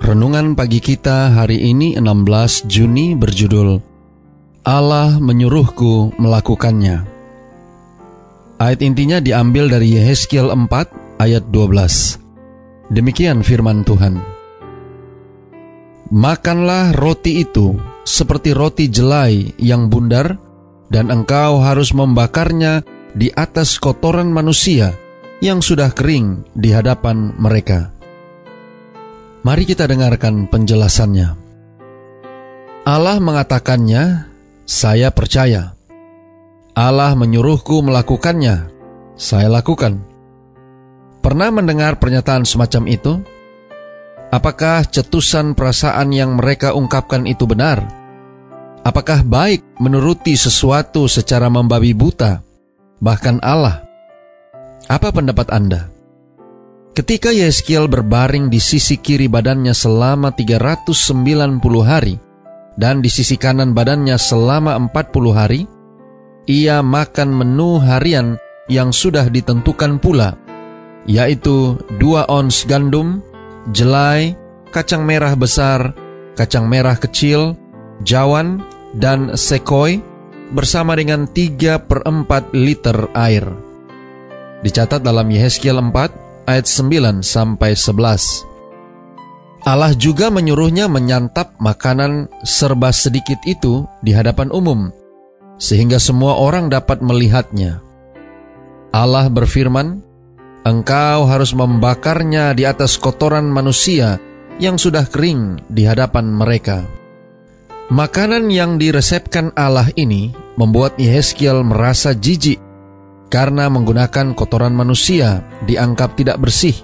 Renungan pagi kita hari ini 16 Juni berjudul Allah menyuruhku melakukannya. Ayat intinya diambil dari Yehezkiel 4 ayat 12. Demikian firman Tuhan. Makanlah roti itu seperti roti jelai yang bundar dan engkau harus membakarnya di atas kotoran manusia yang sudah kering di hadapan mereka. Mari kita dengarkan penjelasannya. Allah mengatakannya, "Saya percaya." Allah menyuruhku melakukannya, saya lakukan. Pernah mendengar pernyataan semacam itu? Apakah cetusan perasaan yang mereka ungkapkan itu benar? Apakah baik menuruti sesuatu secara membabi buta, bahkan Allah? Apa pendapat Anda? Ketika Yeskiel berbaring di sisi kiri badannya selama 390 hari dan di sisi kanan badannya selama 40 hari, ia makan menu harian yang sudah ditentukan pula, yaitu dua ons gandum, jelai, kacang merah besar, kacang merah kecil, jawan, dan sekoi bersama dengan 3 per 4 liter air. Dicatat dalam Yeskiel 4 ayat 9 sampai 11. Allah juga menyuruhnya menyantap makanan serba sedikit itu di hadapan umum, sehingga semua orang dapat melihatnya. Allah berfirman, "Engkau harus membakarnya di atas kotoran manusia yang sudah kering di hadapan mereka." Makanan yang diresepkan Allah ini membuat Yehezkiel merasa jijik karena menggunakan kotoran manusia dianggap tidak bersih,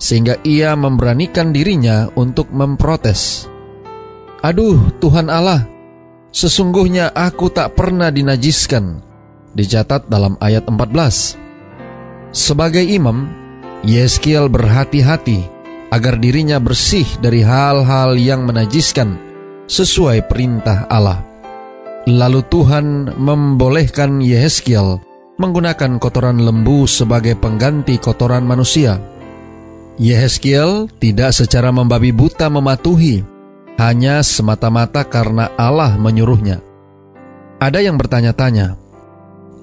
sehingga ia memberanikan dirinya untuk memprotes. Aduh, Tuhan Allah, sesungguhnya aku tak pernah dinajiskan, dicatat dalam ayat 14. Sebagai imam, Yeskiel berhati-hati agar dirinya bersih dari hal-hal yang menajiskan sesuai perintah Allah. Lalu Tuhan membolehkan Yeskiel menggunakan kotoran lembu sebagai pengganti kotoran manusia. Yehezkiel tidak secara membabi buta mematuhi, hanya semata-mata karena Allah menyuruhnya. Ada yang bertanya-tanya,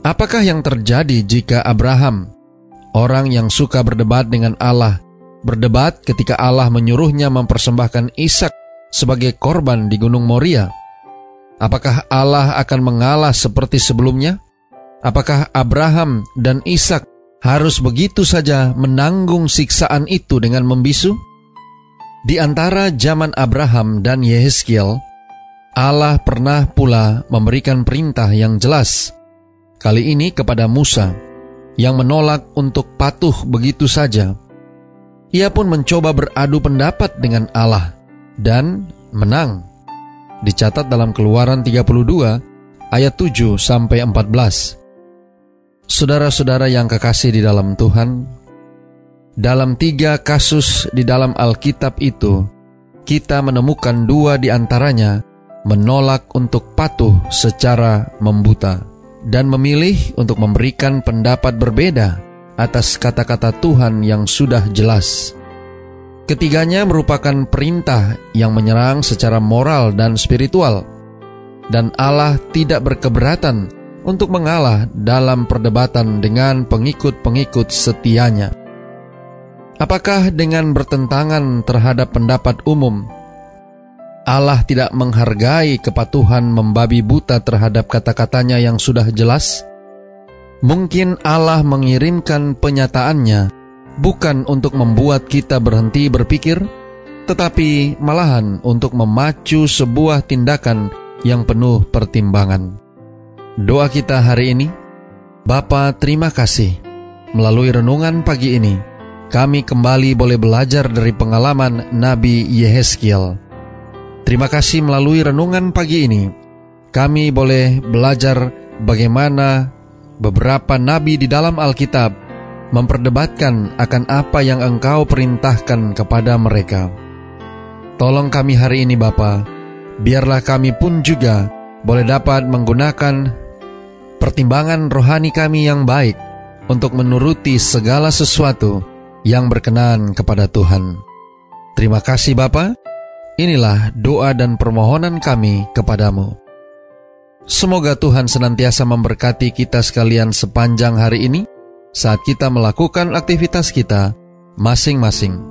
apakah yang terjadi jika Abraham, orang yang suka berdebat dengan Allah, berdebat ketika Allah menyuruhnya mempersembahkan Ishak sebagai korban di Gunung Moria? Apakah Allah akan mengalah seperti sebelumnya? Apakah Abraham dan Ishak harus begitu saja menanggung siksaan itu dengan membisu? Di antara zaman Abraham dan Yehezkiel, Allah pernah pula memberikan perintah yang jelas, kali ini kepada Musa, yang menolak untuk patuh begitu saja. Ia pun mencoba beradu pendapat dengan Allah dan menang. Dicatat dalam Keluaran 32 ayat 7 sampai 14. Saudara-saudara yang kekasih di dalam Tuhan, dalam tiga kasus di dalam Alkitab itu, kita menemukan dua di antaranya menolak untuk patuh secara membuta dan memilih untuk memberikan pendapat berbeda atas kata-kata Tuhan yang sudah jelas. Ketiganya merupakan perintah yang menyerang secara moral dan spiritual, dan Allah tidak berkeberatan untuk mengalah dalam perdebatan dengan pengikut-pengikut setianya. Apakah dengan bertentangan terhadap pendapat umum, Allah tidak menghargai kepatuhan membabi buta terhadap kata-katanya yang sudah jelas? Mungkin Allah mengirimkan penyataannya bukan untuk membuat kita berhenti berpikir, tetapi malahan untuk memacu sebuah tindakan yang penuh pertimbangan. Doa kita hari ini, Bapa terima kasih. Melalui renungan pagi ini, kami kembali boleh belajar dari pengalaman Nabi Yehezkiel. Terima kasih melalui renungan pagi ini. Kami boleh belajar bagaimana beberapa nabi di dalam Alkitab memperdebatkan akan apa yang Engkau perintahkan kepada mereka. Tolong kami hari ini Bapa, biarlah kami pun juga boleh dapat menggunakan pertimbangan rohani kami yang baik untuk menuruti segala sesuatu yang berkenan kepada Tuhan. Terima kasih Bapa. Inilah doa dan permohonan kami kepadamu. Semoga Tuhan senantiasa memberkati kita sekalian sepanjang hari ini saat kita melakukan aktivitas kita masing-masing.